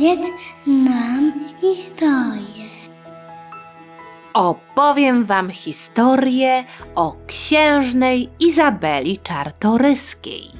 Opowiedz nam historię. Opowiem wam historię o księżnej Izabeli Czartoryskiej.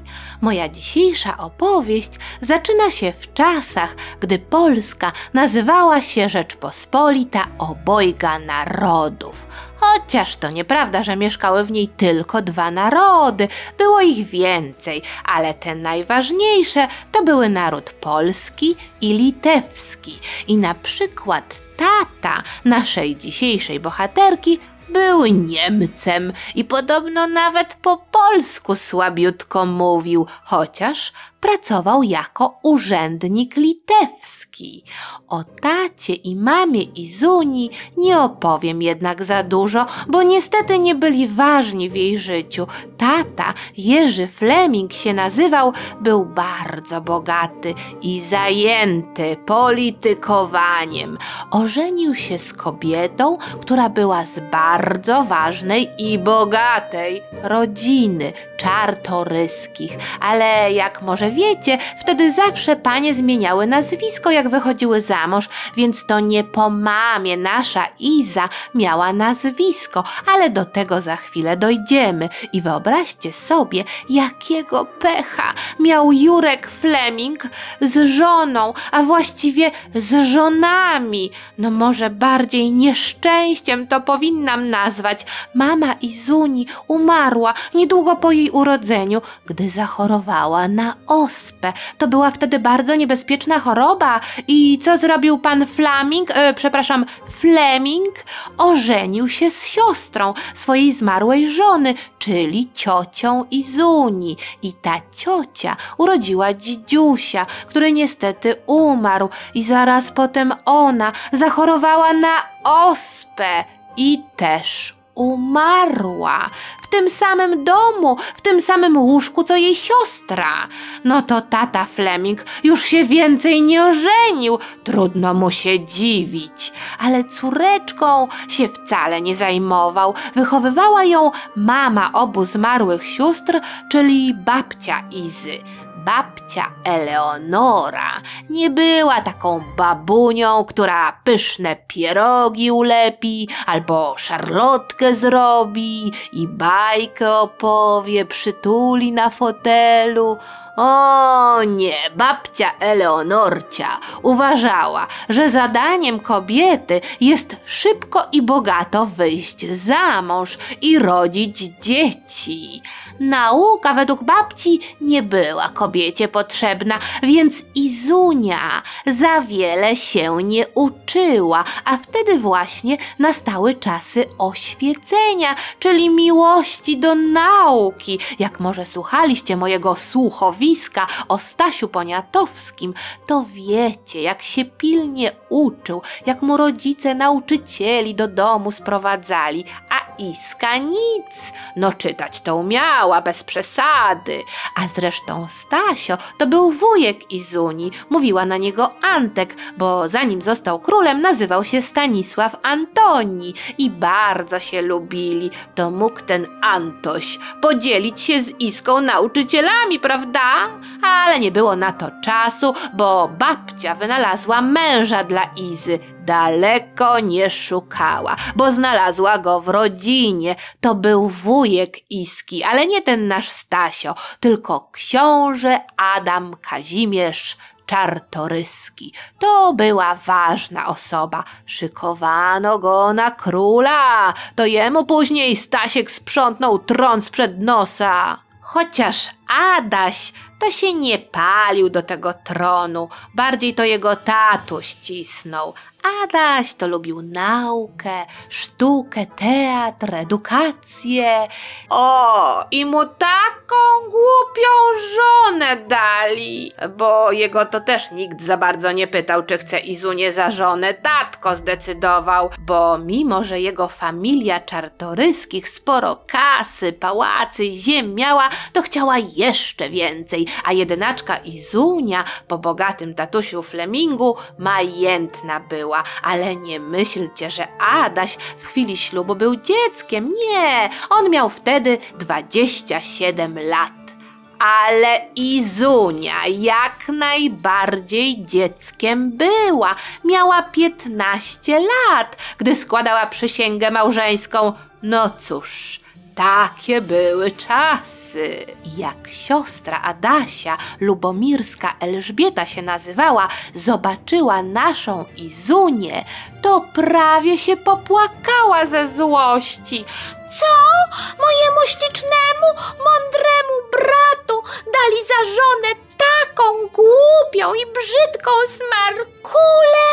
Moja dzisiejsza opowieść zaczyna się w czasach, gdy Polska nazywała się Rzeczpospolita Obojga Narodów. Chociaż to nieprawda, że mieszkały w niej tylko dwa narody, było ich więcej, ale te najważniejsze to były naród polski i litewski. I na przykład tata naszej dzisiejszej bohaterki był Niemcem i podobno nawet po polsku słabiutko mówił, chociaż pracował jako urzędnik litewski. O tacie i mamie Izuni nie opowiem jednak za dużo, bo niestety nie byli ważni w jej życiu. Tata, Jerzy Fleming się nazywał, był bardzo bogaty i zajęty politykowaniem. Ożenił się z kobietą, która była z bardzo ważnej i bogatej rodziny czartoryskich, ale jak może wiecie, wtedy zawsze panie zmieniały nazwisko, jak wychodziły za mąż, więc to nie po mamie nasza Iza miała nazwisko, ale do tego za chwilę dojdziemy. I wyobraźcie sobie, jakiego pecha miał Jurek Fleming z żoną, a właściwie z żonami. No może bardziej nieszczęściem to powinnam nazwać. Mama Izuni umarła niedługo po jej urodzeniu, gdy zachorowała na ospę. To była wtedy bardzo niebezpieczna choroba. I co zrobił pan Flaming, e, przepraszam, Fleming? Ożenił się z siostrą swojej zmarłej żony, czyli ciocią Izuni. I ta ciocia urodziła dzidziusia, który niestety umarł i zaraz potem ona zachorowała na ospę i też umarła. W tym samym domu, w tym samym łóżku, co jej siostra. No to tata Fleming już się więcej nie ożenił. Trudno mu się dziwić. Ale córeczką się wcale nie zajmował. Wychowywała ją mama obu zmarłych sióstr, czyli babcia Izy babcia Eleonora nie była taką babunią, która pyszne pierogi ulepi albo szarlotkę zrobi i bajkę opowie, przytuli na fotelu. O nie, babcia Eleonorcia uważała, że zadaniem kobiety jest szybko i bogato wyjść za mąż i rodzić dzieci. Nauka według babci nie była kobiecie potrzebna, więc Izunia za wiele się nie uczyła, a wtedy właśnie nastały czasy oświecenia, czyli miłości do nauki. Jak może słuchaliście mojego słuchowiska o Stasiu Poniatowskim, to wiecie, jak się pilnie uczył, jak mu rodzice nauczycieli do domu sprowadzali, a Iska nic. No czytać to umiała bez przesady. A zresztą Stasio to był wujek Izuni. Mówiła na niego Antek, bo zanim został królem nazywał się Stanisław Antoni i bardzo się lubili. To mógł ten Antoś podzielić się z Iską nauczycielami, prawda? Ale nie było na to czasu, bo babcia wynalazła męża dla Izy daleko nie szukała, bo znalazła go w rodzinie. To był wujek Iski, ale nie ten nasz Stasio, tylko książę Adam Kazimierz Czartoryski. To była ważna osoba. Szykowano go na króla. To jemu później Stasiek sprzątnął tron sprzed nosa. Chociaż Adaś to się nie palił do tego tronu, bardziej to jego tatu ścisnął. Adaś to lubił naukę, sztukę, teatr, edukację. O, i mu taką głupią żonę dali, bo jego to też nikt za bardzo nie pytał, czy chce Izunię za żonę. Tatko zdecydował, bo mimo, że jego familia czartoryskich sporo kasy, pałacy ziem miała, to chciała jeszcze więcej, a jedynaczka Izunia po bogatym tatusiu Flemingu majętna była ale nie myślcie, że Adaś w chwili ślubu był dzieckiem. Nie, on miał wtedy 27 lat. ale Izunia jak najbardziej dzieckiem była. Miała 15 lat, gdy składała przysięgę małżeńską. No cóż, takie były czasy. Jak siostra Adasia, lubomirska Elżbieta się nazywała, zobaczyła naszą Izunię, to prawie się popłakała ze złości. Co? Mojemu ślicznemu, mądremu bratu dali za żonę taką głupią i brzydką smarkulę?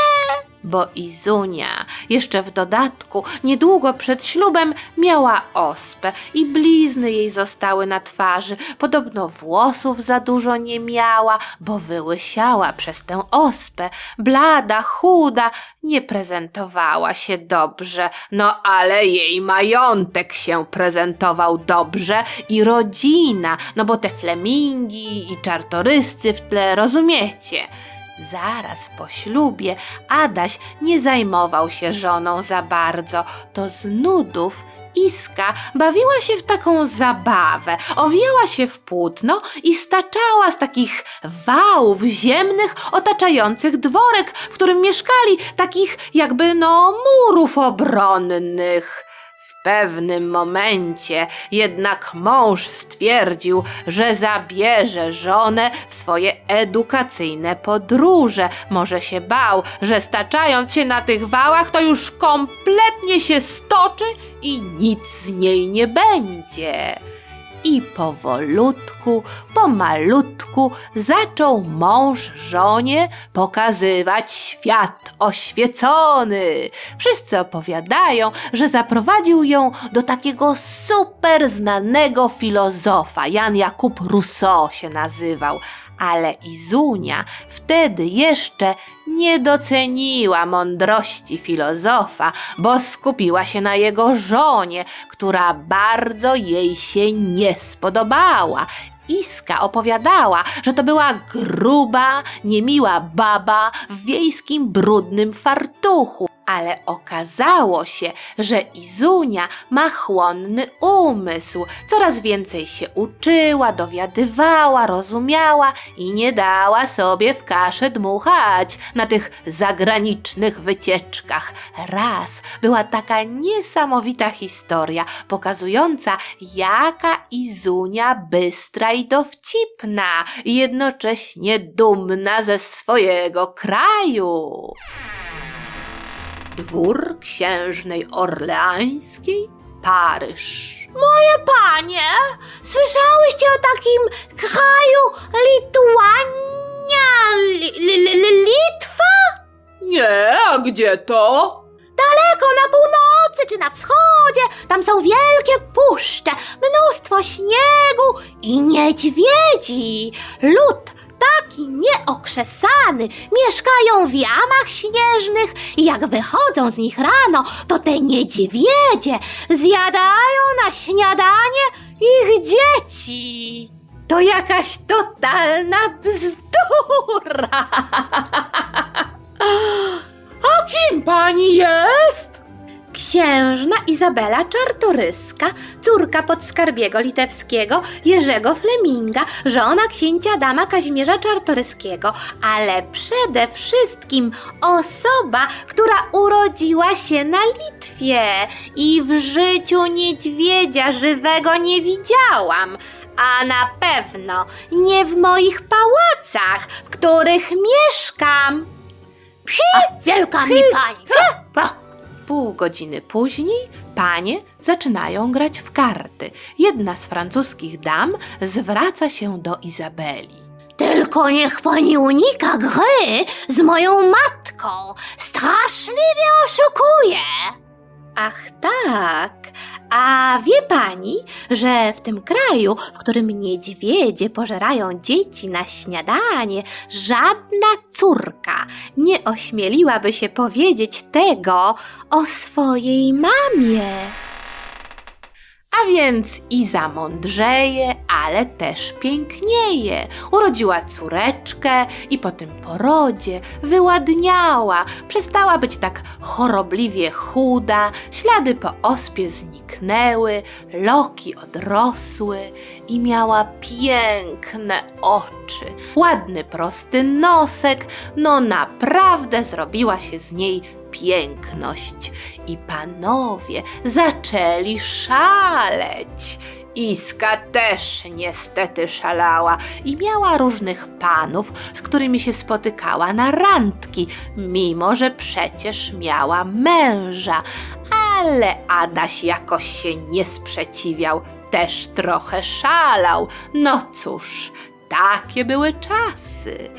Bo Izunia jeszcze w dodatku niedługo przed ślubem miała ospę i blizny jej zostały na twarzy. Podobno włosów za dużo nie miała, bo wyłysiała przez tę ospę. Blada, chuda, nie prezentowała się dobrze. No ale jej majątek się prezentował dobrze i rodzina, no bo te flemingi i czartoryscy w tle, rozumiecie? Zaraz po ślubie Adaś nie zajmował się żoną za bardzo, to z nudów Iska bawiła się w taką zabawę, owijała się w płótno i staczała z takich wałów ziemnych otaczających dworek, w którym mieszkali, takich jakby no murów obronnych. Pewnym momencie jednak mąż stwierdził, że zabierze żonę w swoje edukacyjne podróże. Może się bał, że staczając się na tych wałach, to już kompletnie się stoczy i nic z niej nie będzie. I powolutku, pomalutku zaczął mąż żonie pokazywać świat oświecony. Wszyscy opowiadają, że zaprowadził ją do takiego super znanego filozofa. Jan Jakub Rousseau się nazywał. Ale Izunia wtedy jeszcze nie doceniła mądrości filozofa, bo skupiła się na jego żonie, która bardzo jej się nie spodobała. Iska opowiadała, że to była gruba, niemiła baba w wiejskim brudnym fartuchu, ale okazało się, że Izunia ma chłonny umysł. Coraz więcej się uczyła, dowiadywała, rozumiała i nie dała sobie w kaszę dmuchać na tych zagranicznych wycieczkach. Raz była taka niesamowita historia, pokazująca, jaka Izunia bystra i dowcipna, jednocześnie dumna ze swojego kraju dwór księżnej orleańskiej, Paryż. Moje panie, słyszałyście o takim kraju Lituania, li, li, li, li, Litwa? Nie, a gdzie to? Daleko na północy czy na wschodzie, tam są wielkie puszcze, mnóstwo śniegu i niedźwiedzi. Lud taki nieokrzesany, mieszkają w jamach śnieżnych i jak wychodzą z nich rano, to te niedźwiedzie zjadają na śniadanie ich dzieci. To jakaś totalna bzdura. A kim pani jest? Księżna Izabela Czartoryska, córka podskarbiego litewskiego Jerzego Fleminga, żona księcia Adama Kazimierza Czartoryskiego, ale przede wszystkim osoba, która urodziła się na Litwie i w życiu niedźwiedzia żywego nie widziałam. A na pewno nie w moich pałacach, w których mieszkam. Psi, wielka mi pani. Pół godziny później panie zaczynają grać w karty. Jedna z francuskich dam zwraca się do Izabeli. Tylko niech pani unika gry z moją matką. Straszliwie oszukuje. Ach tak, a wie pani, że w tym kraju, w którym niedźwiedzie pożerają dzieci na śniadanie, żadna córka nie ośmieliłaby się powiedzieć tego o swojej mamie. A więc Iza mądrzeje, ale też pięknieje. Urodziła córeczkę i po tym porodzie wyładniała. Przestała być tak chorobliwie chuda, ślady po ospie zniknęły, loki odrosły i miała piękne oczy, ładny prosty nosek, no naprawdę zrobiła się z niej piękność i panowie zaczęli szaleć. Iska też niestety szalała i miała różnych panów, z którymi się spotykała na randki, mimo że przecież miała męża. Ale Adaś jakoś się nie sprzeciwiał, też trochę szalał. No cóż, takie były czasy.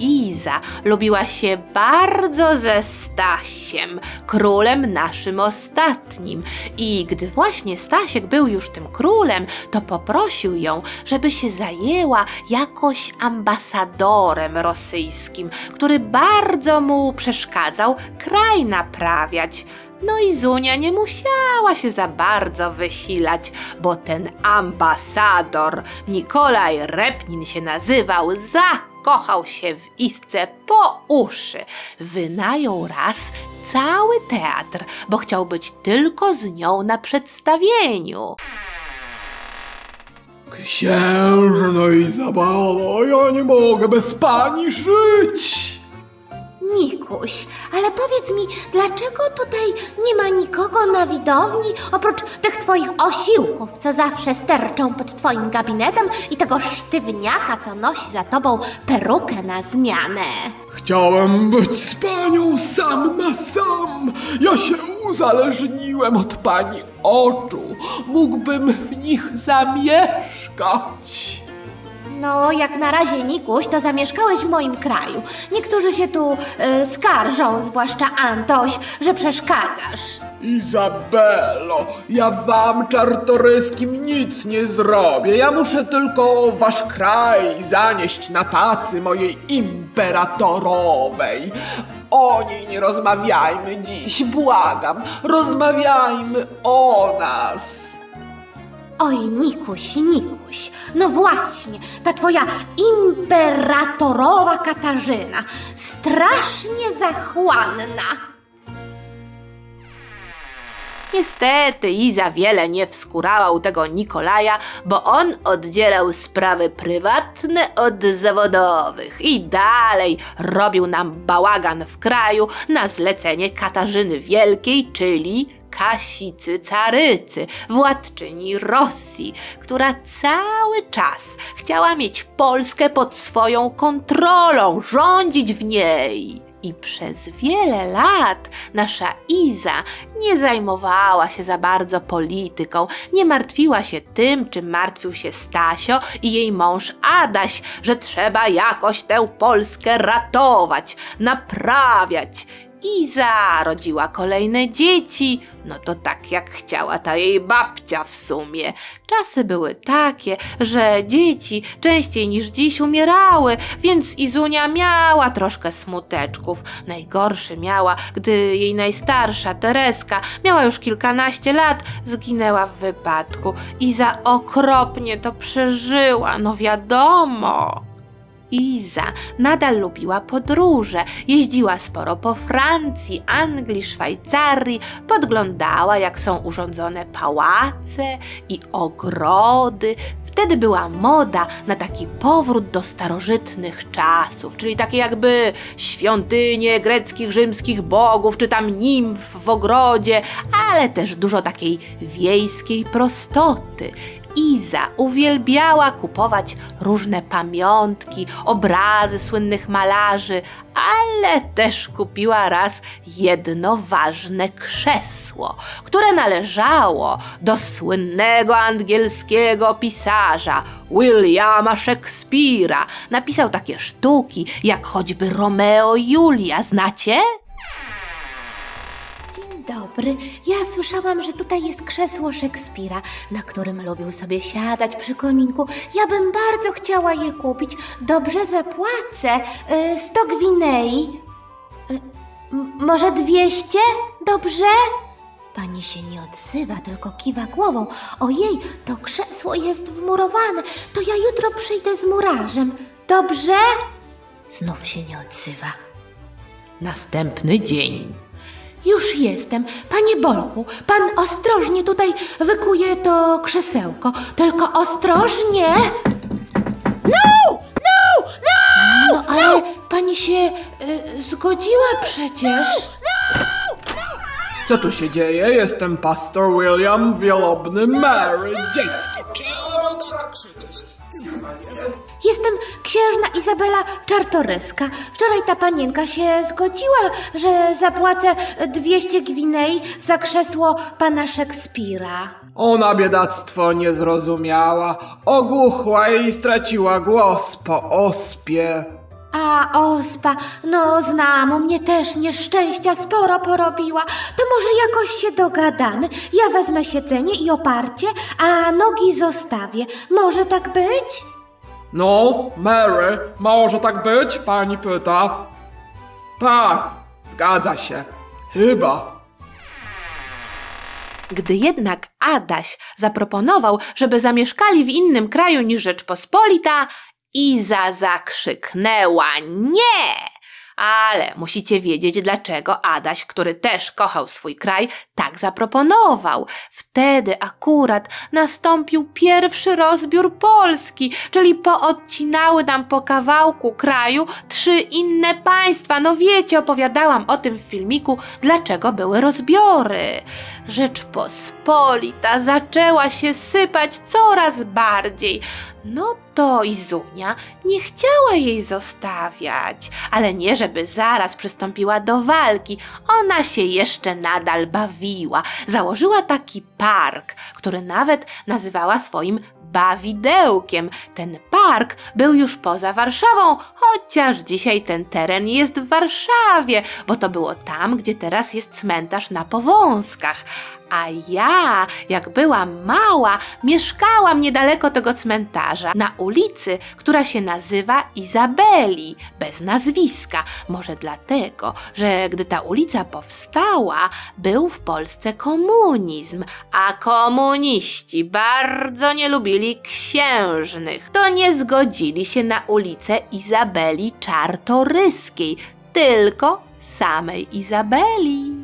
Iza lubiła się bardzo ze Stasiem, królem naszym ostatnim. I gdy właśnie Stasiek był już tym królem, to poprosił ją, żeby się zajęła jakoś ambasadorem rosyjskim, który bardzo mu przeszkadzał kraj naprawiać. No i Zunia nie musiała się za bardzo wysilać, bo ten ambasador, Nikolaj Repnin się nazywał, zakochał się w Isce po uszy. Wynajął raz cały teatr, bo chciał być tylko z nią na przedstawieniu. Księżno Izabelo, ja nie mogę bez pani żyć. Nikuś, ale powiedz mi, dlaczego tutaj nie ma nikogo na widowni, oprócz tych twoich osiłków, co zawsze sterczą pod twoim gabinetem i tego sztywniaka, co nosi za tobą perukę na zmianę? Chciałem być z panią sam na sam. Ja się uzależniłem od pani oczu. Mógłbym w nich zamieszkać. No, jak na razie, Nikuś, to zamieszkałeś w moim kraju. Niektórzy się tu y, skarżą, zwłaszcza Antoś, że przeszkadzasz. Izabelo, ja wam czartoryskim nic nie zrobię. Ja muszę tylko wasz kraj zanieść na tacy mojej imperatorowej. O niej nie rozmawiajmy dziś, błagam. Rozmawiajmy o nas. Oj, Nikuś, Nikuś, no właśnie, ta twoja imperatorowa Katarzyna, strasznie zachłanna. Niestety Iza wiele nie wskurała u tego Nikolaja, bo on oddzielał sprawy prywatne od zawodowych i dalej robił nam bałagan w kraju na zlecenie Katarzyny Wielkiej, czyli Kasicy Carycy, władczyni Rosji, która cały czas chciała mieć Polskę pod swoją kontrolą, rządzić w niej. I przez wiele lat nasza Iza nie zajmowała się za bardzo polityką, nie martwiła się tym, czym martwił się Stasio i jej mąż Adaś, że trzeba jakoś tę Polskę ratować, naprawiać. Iza rodziła kolejne dzieci, no to tak jak chciała ta jej babcia w sumie. Czasy były takie, że dzieci częściej niż dziś umierały, więc Izunia miała troszkę smuteczków. Najgorszy miała, gdy jej najstarsza Tereska miała już kilkanaście lat, zginęła w wypadku. Iza okropnie to przeżyła, no wiadomo. Iza nadal lubiła podróże, jeździła sporo po Francji, Anglii, Szwajcarii, podglądała jak są urządzone pałace i ogrody. Wtedy była moda na taki powrót do starożytnych czasów, czyli takie jakby świątynie greckich, rzymskich bogów, czy tam nimf w ogrodzie, ale też dużo takiej wiejskiej prostoty. Iza uwielbiała kupować różne pamiątki, obrazy słynnych malarzy, ale też kupiła raz jedno ważne krzesło, które należało do słynnego angielskiego pisarza Williama Shakespeare'a. Napisał takie sztuki jak choćby Romeo i Julia, znacie? Dobry, ja słyszałam, że tutaj jest krzesło Szekspira, na którym lubił sobie siadać przy kominku. Ja bym bardzo chciała je kupić. Dobrze zapłacę. Y, 100 gwinei. Y, może 200? Dobrze? Pani się nie odzywa, tylko kiwa głową. Ojej, to krzesło jest wmurowane. To ja jutro przyjdę z murarzem. Dobrze? Znów się nie odzywa. Następny dzień. Już jestem. Panie Bolku, pan ostrożnie tutaj wykuje to krzesełko. Tylko ostrożnie. No! No! No! No ale pani się y, zgodziła przecież. Co tu się dzieje? Jestem pastor William, wielobny Mary, dziecko. Czemu tak krzyczysz? Jestem księżna Izabela Czartoryska. Wczoraj ta panienka się zgodziła, że zapłacę 200 gwinei za krzesło pana Szekspira. Ona biedactwo nie zrozumiała, ogłuchła i straciła głos po ospie. A ospa, no znam, u mnie też nieszczęścia sporo porobiła. To może jakoś się dogadamy. Ja wezmę siedzenie i oparcie, a nogi zostawię. Może tak być? No, Mary, może tak być? Pani pyta. Tak, zgadza się. Chyba. Gdy jednak Adaś zaproponował, żeby zamieszkali w innym kraju niż Rzeczpospolita, Iza zakrzyknęła nie! Ale musicie wiedzieć, dlaczego Adaś, który też kochał swój kraj, tak zaproponował. Wtedy akurat nastąpił pierwszy rozbiór Polski, czyli poodcinały nam po kawałku kraju trzy inne państwa. No wiecie, opowiadałam o tym w filmiku, dlaczego były rozbiory. Rzeczpospolita zaczęła się sypać coraz bardziej. No to Izunia nie chciała jej zostawiać, ale nie żeby zaraz przystąpiła do walki. Ona się jeszcze nadal bawiła. Założyła taki park, który nawet nazywała swoim bawidełkiem. Ten park był już poza Warszawą, chociaż dzisiaj ten teren jest w Warszawie, bo to było tam, gdzie teraz jest cmentarz na Powązkach. A ja, jak byłam mała, mieszkałam niedaleko tego cmentarza, na ulicy, która się nazywa Izabeli, bez nazwiska. Może dlatego, że gdy ta ulica powstała, był w Polsce komunizm, a komuniści bardzo nie lubili księżnych. To nie zgodzili się na ulicę Izabeli Czartoryskiej, tylko samej Izabeli.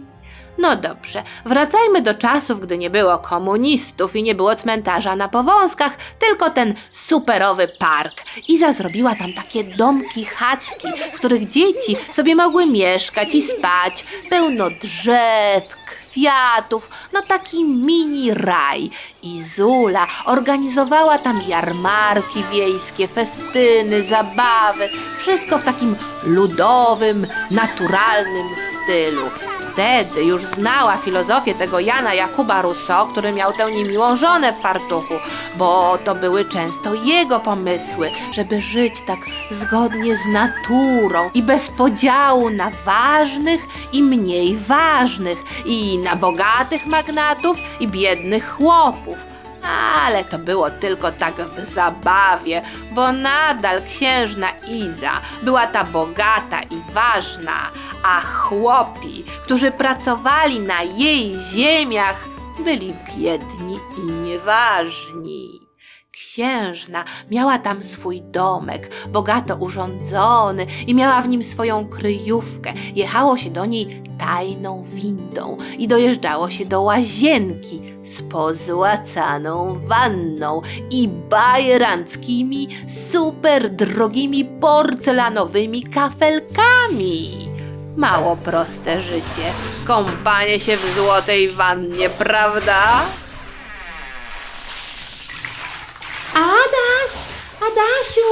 No dobrze, wracajmy do czasów, gdy nie było komunistów i nie było cmentarza na powązkach, tylko ten superowy park. Iza zrobiła tam takie domki, chatki, w których dzieci sobie mogły mieszkać i spać. Pełno drzew, kwiatów, no taki mini raj. I Zula organizowała tam jarmarki wiejskie, festyny, zabawy, wszystko w takim ludowym, naturalnym stylu. Wtedy już znała filozofię tego Jana Jakuba Rousseau, który miał tę niemiłą żonę w fartuchu, bo to były często jego pomysły, żeby żyć tak zgodnie z naturą i bez podziału na ważnych i mniej ważnych, i na bogatych magnatów i biednych chłopów. Ale to było tylko tak w zabawie, bo nadal księżna Iza była ta bogata i ważna, a chłopi, którzy pracowali na jej ziemiach, byli biedni i nieważni. Księżna miała tam swój domek, bogato urządzony i miała w nim swoją kryjówkę. Jechało się do niej tajną windą i dojeżdżało się do łazienki z pozłacaną wanną i bajeranckimi, super drogimi porcelanowymi kafelkami. Mało proste życie, kąpanie się w złotej wannie, prawda? Adaś, Adasiu,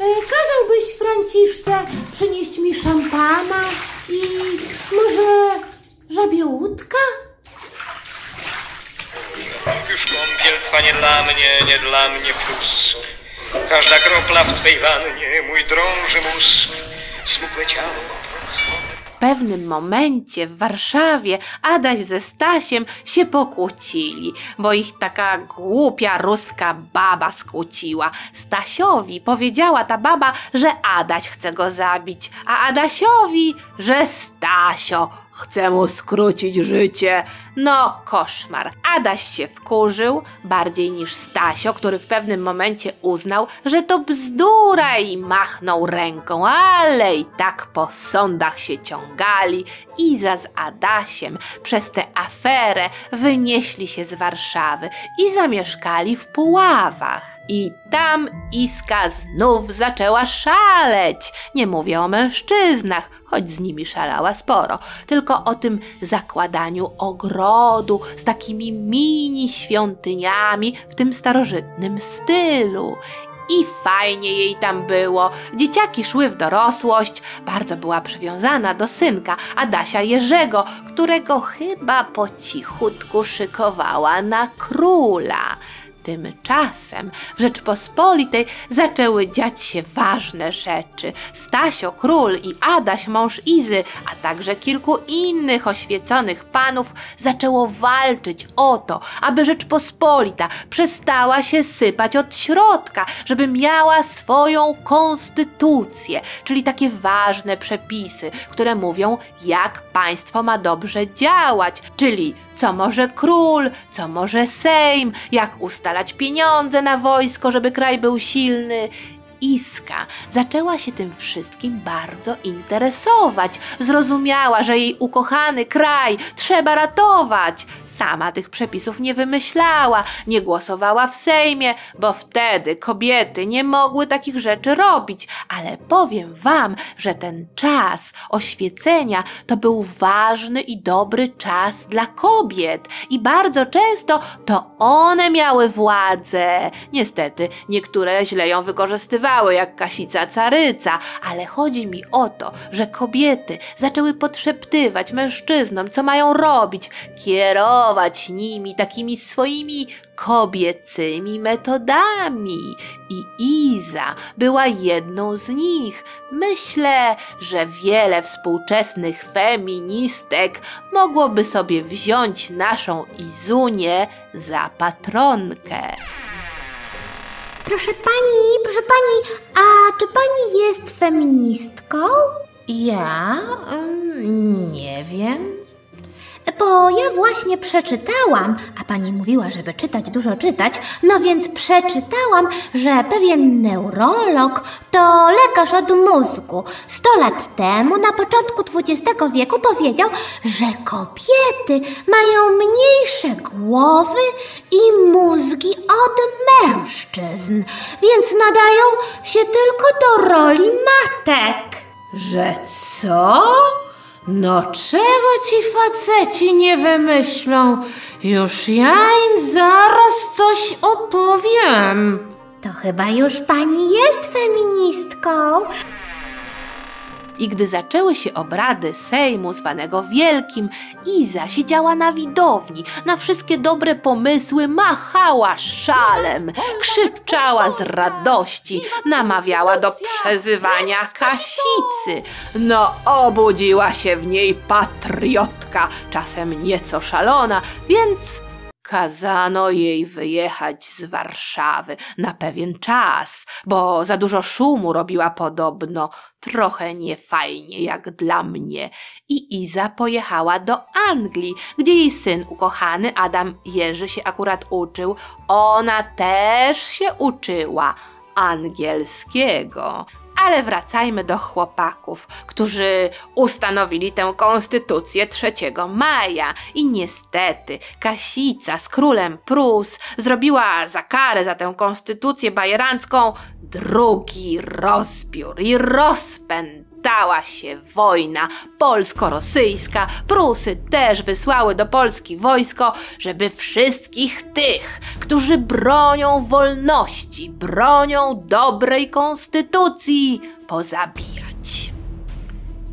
e, kazałbyś Franciszce przynieść mi szampana i może żabie łódka? Już kąpiel trwa nie dla mnie, nie dla mnie plusk. Każda kropla w twej wannie, mój drąży mózg. Smukłe ciało pewnym momencie w Warszawie Adaś ze Stasiem się pokłócili, bo ich taka głupia ruska baba skłóciła. Stasiowi powiedziała ta baba, że Adaś chce go zabić, a Adasiowi, że Stasio, chce mu skrócić życie. No, koszmar. Adaś się wkurzył, bardziej niż Stasio, który w pewnym momencie uznał, że to bzdura i machnął ręką, ale i tak po sądach się ciągali. Iza z Adasiem przez tę aferę wynieśli się z Warszawy i zamieszkali w Puławach. I tam Iska znów zaczęła szaleć. Nie mówię o mężczyznach, choć z nimi szalała sporo, tylko o tym zakładaniu ogrodu z takimi mini świątyniami w tym starożytnym stylu. I fajnie jej tam było. Dzieciaki szły w dorosłość. Bardzo była przywiązana do synka, Adasia Jerzego, którego chyba po cichutku szykowała na króla. Tymczasem w Rzeczpospolitej zaczęły dziać się ważne rzeczy. Stasio król i Adaś mąż Izy, a także kilku innych oświeconych panów zaczęło walczyć o to, aby Rzeczpospolita przestała się sypać od środka, żeby miała swoją konstytucję, czyli takie ważne przepisy, które mówią, jak państwo ma dobrze działać, czyli co może król, co może Sejm, jak ustalać pieniądze na wojsko, żeby kraj był silny. Iska zaczęła się tym wszystkim bardzo interesować. Zrozumiała, że jej ukochany kraj trzeba ratować. Sama tych przepisów nie wymyślała, nie głosowała w Sejmie, bo wtedy kobiety nie mogły takich rzeczy robić. Ale powiem wam, że ten czas oświecenia to był ważny i dobry czas dla kobiet. I bardzo często to one miały władzę. Niestety, niektóre źle ją wykorzystywały, jak Kasica Caryca, ale chodzi mi o to, że kobiety zaczęły podszeptywać mężczyznom, co mają robić, kierować nimi takimi swoimi kobiecymi metodami. I Iza była jedną z nich. Myślę, że wiele współczesnych feministek mogłoby sobie wziąć naszą Izunię za patronkę. Proszę pani, proszę pani, a czy pani jest feministką? Ja? Nie wiem. Bo ja właśnie przeczytałam, a pani mówiła, żeby czytać, dużo czytać, no więc przeczytałam, że pewien neurolog to lekarz od mózgu. Sto lat temu, na początku XX wieku, powiedział, że kobiety mają mniejsze głowy i mózgi od mężczyzn, więc nadają się tylko do roli matek. Że co? No czego ci faceci nie wymyślą? Już ja im zaraz coś opowiem. To chyba już pani jest feministką. I gdy zaczęły się obrady Sejmu zwanego Wielkim, Iza siedziała na widowni, na wszystkie dobre pomysły machała szalem, krzyczała z radości, namawiała do przezywania Kasicy. No obudziła się w niej patriotka, czasem nieco szalona, więc Kazano jej wyjechać z Warszawy na pewien czas, bo za dużo szumu robiła podobno, trochę niefajnie jak dla mnie. I Iza pojechała do Anglii, gdzie jej syn ukochany Adam Jerzy się akurat uczył. Ona też się uczyła angielskiego. Ale wracajmy do chłopaków, którzy ustanowili tę konstytucję 3 maja. I niestety Kasica z królem Prus zrobiła za karę za tę konstytucję bajerancką drugi rozbiór i rozpętała się wojna polsko-rosyjska. Prusy też wysłały do Polski wojsko, żeby wszystkich tych, którzy bronią wolności, bronią dobrej konstytucji, pozabijać.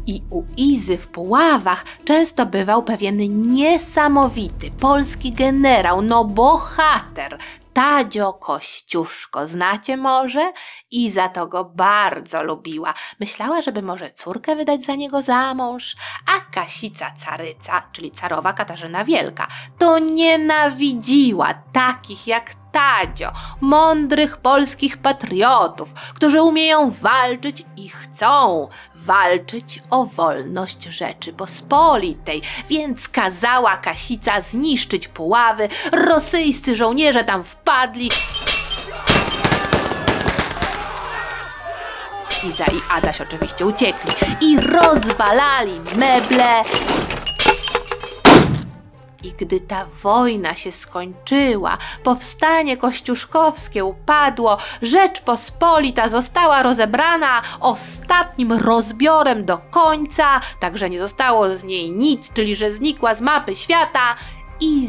I u Izy w Puławach często bywał pewien niesamowity polski generał, no bohater, Tadzio Kościuszko. Znacie może? Iza to go bardzo lubiła. Myślała, żeby może córkę wydać za niego za mąż. A Kasica Caryca, czyli carowa Katarzyna Wielka, to nienawidziła takich jak Tadzio, mądrych polskich patriotów, którzy umieją walczyć i chcą walczyć o wolność Rzeczypospolitej, więc kazała Kasica zniszczyć Puławy, rosyjscy żołnierze tam wpadli. Iza i Adaś oczywiście uciekli i rozwalali meble. I gdy ta wojna się skończyła, powstanie kościuszkowskie upadło, Rzeczpospolita została rozebrana ostatnim rozbiorem do końca, tak że nie zostało z niej nic, czyli że znikła z mapy świata, i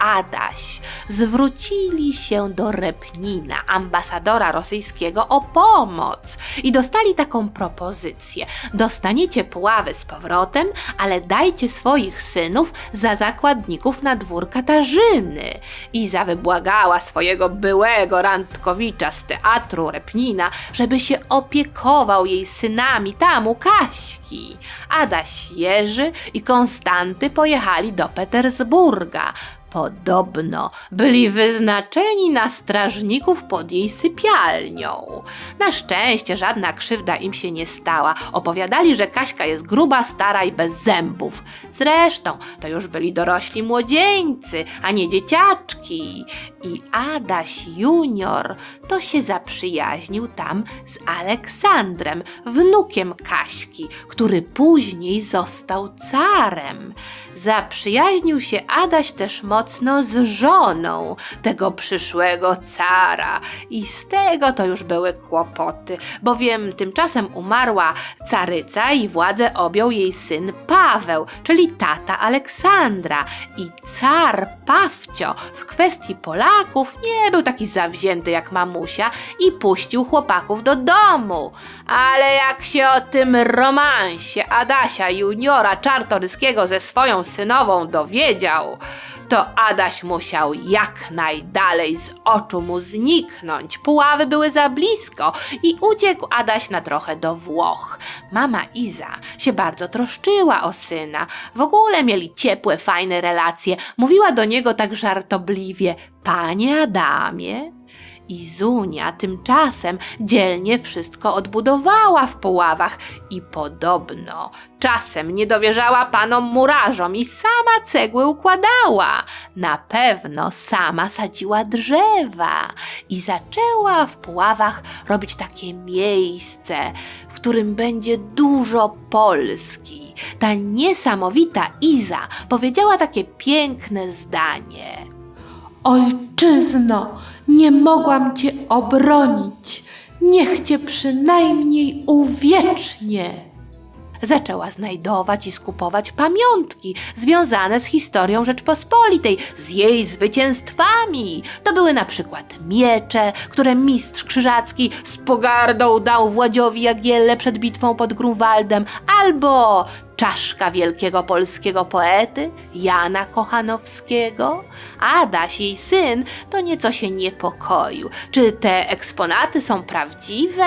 Adaś zwrócili się do Repnina, ambasadora rosyjskiego, o pomoc i dostali taką propozycję. Dostaniecie Puławy z powrotem, ale dajcie swoich synów za zakładników na dwór Katarzyny. Iza wybłagała swojego byłego randkowicza z teatru Repnina, żeby się opiekował jej synami tam u Kaśki. Adaś Jerzy i Konstanty pojechali do Petersburga. Podobno byli wyznaczeni na strażników pod jej sypialnią. Na szczęście żadna krzywda im się nie stała. Opowiadali, że Kaśka jest gruba, stara i bez zębów. Zresztą to już byli dorośli młodzieńcy, a nie dzieciaczki. I Adaś junior to się zaprzyjaźnił tam z Aleksandrem, wnukiem Kaśki, który później został carem. Zaprzyjaźnił się Adaś też mocno z żoną tego przyszłego cara i z tego to już były kłopoty, bowiem tymczasem umarła caryca i władzę objął jej syn Paweł, czyli tata Aleksandra i car Pawcio w kwestii Polaków nie był taki zawzięty jak mamusia i puścił chłopaków do domu. Ale jak się o tym romansie Adasia juniora Czartoryskiego ze swoją synową dowiedział, to Adaś musiał jak najdalej z oczu mu zniknąć. Puławy były za blisko i uciekł Adaś na trochę do Włoch. Mama Iza się bardzo troszczyła o syna. W ogóle mieli ciepłe, fajne relacje. Mówiła do niego tak żartobliwie: Panie Adamie, Izunia tymczasem dzielnie wszystko odbudowała w Puławach i podobno czasem nie dowierzała panom murarzom i sama cegły układała. Na pewno sama sadziła drzewa i zaczęła w Puławach robić takie miejsce, w którym będzie dużo Polski. Ta niesamowita Iza powiedziała takie piękne zdanie. Ojczyzno, nie mogłam cię obronić. Niech cię przynajmniej uwiecznie. zaczęła znajdować i skupować pamiątki związane z historią Rzeczpospolitej, z jej zwycięstwami. To były na przykład miecze, które mistrz krzyżacki z pogardą dał Władziowi Jagielle przed bitwą pod Grunwaldem, albo czaszka wielkiego polskiego poety Jana Kochanowskiego. Adaś, jej syn, to nieco się niepokoił. Czy te eksponaty są prawdziwe?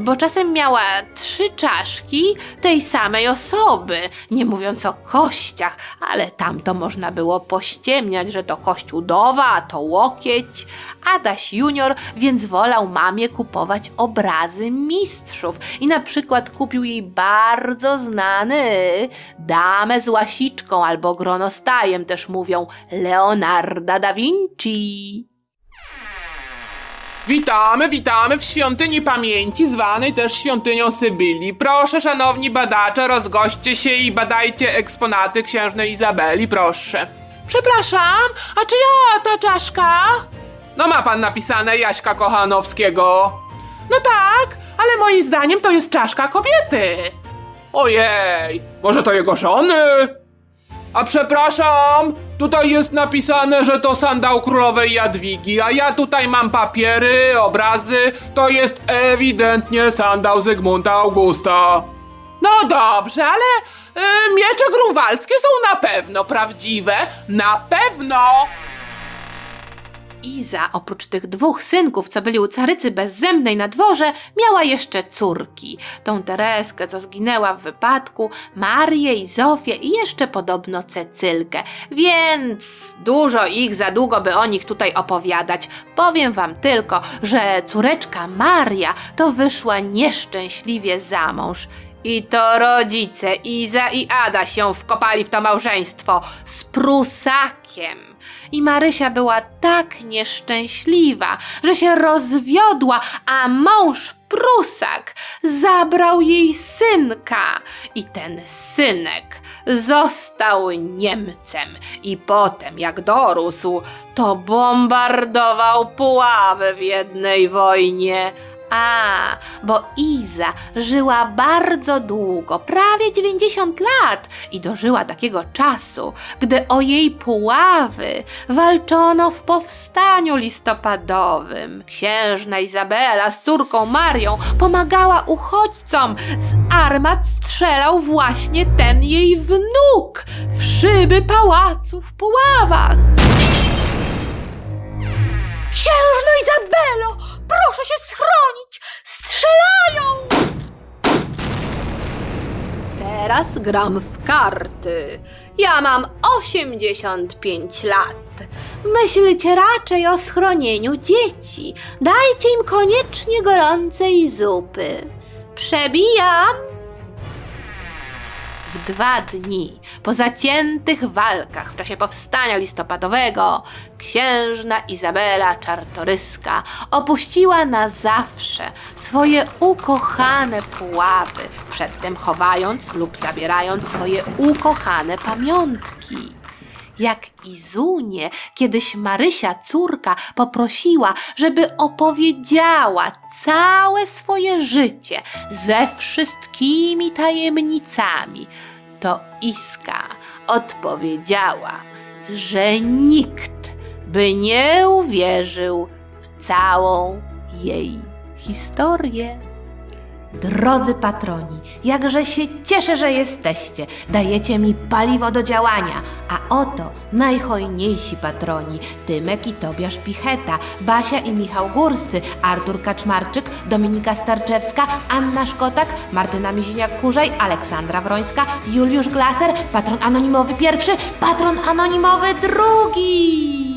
Bo czasem miała trzy czaszki tej samej osoby, nie mówiąc o kościach, ale tam to można było pościemniać, że to kość udowa, to łokieć. Adaś junior więc wolał mamie kupować obrazy mistrzów i na przykład kupił jej bardzo znany damę z łasiczką albo gronostajem też mówią Leonarda da Vinci. Witamy, witamy w świątyni pamięci, zwanej też świątynią Sybylii. Proszę, szanowni badacze, rozgoście się i badajcie eksponaty księżnej Izabeli, proszę. Przepraszam, a czy ja ta czaszka? No ma pan napisane Jaśka Kochanowskiego. No tak, ale moim zdaniem to jest czaszka kobiety. Ojej, może to jego żony? A przepraszam, tutaj jest napisane, że to sandał królowej Jadwigi, a ja tutaj mam papiery, obrazy. To jest ewidentnie sandał Zygmunta Augusta. No dobrze, ale y, miecze grunwaldzkie są na pewno prawdziwe. Na pewno! Iza, oprócz tych dwóch synków, co byli u carycy bezzębnej na dworze, miała jeszcze córki. Tą Tereskę, co zginęła w wypadku, Marię i Zofię i jeszcze podobno Cecylkę. Więc dużo ich, za długo by o nich tutaj opowiadać. Powiem wam tylko, że córeczka Maria to wyszła nieszczęśliwie za mąż. I to rodzice Iza i Ada się wkopali w to małżeństwo z Prusakiem. I Marysia była tak nieszczęśliwa, że się rozwiodła, a mąż Prusak zabrał jej synka. I ten synek został Niemcem. I potem, jak dorósł, to bombardował Puławę w jednej wojnie. A, bo Iza żyła bardzo długo, prawie 90 lat i dożyła takiego czasu, gdy o jej Puławy walczono w powstaniu listopadowym. Księżna Izabela z córką Marią pomagała uchodźcom. Z armat strzelał właśnie ten jej wnuk w szyby pałacu w Puławach. Księżno Izabelo, proszę się schronić! Strzelają! Teraz gram w karty. Ja mam 85 lat. Myślcie raczej o schronieniu dzieci. Dajcie im koniecznie gorącej zupy. Przebijam. W dwa dni po zaciętych walkach w czasie powstania listopadowego księżna Izabela Czartoryska opuściła na zawsze swoje ukochane puławy, przedtem chowając lub zabierając swoje ukochane pamiątki. Jak Izunie kiedyś Marysia córka poprosiła, żeby opowiedziała całe swoje życie ze wszystkimi tajemnicami, to Iska odpowiedziała, że nikt by nie uwierzył w całą jej historię. Drodzy patroni, jakże się cieszę, że jesteście. Dajecie mi paliwo do działania. A oto najhojniejsi patroni. Tymek i Tobiasz Picheta, Basia i Michał Górscy, Artur Kaczmarczyk, Dominika Starczewska, Anna Szkotak, Martyna Miziniak-Kurzej, Aleksandra Wrońska, Juliusz Glaser, patron anonimowy pierwszy, patron anonimowy drugi.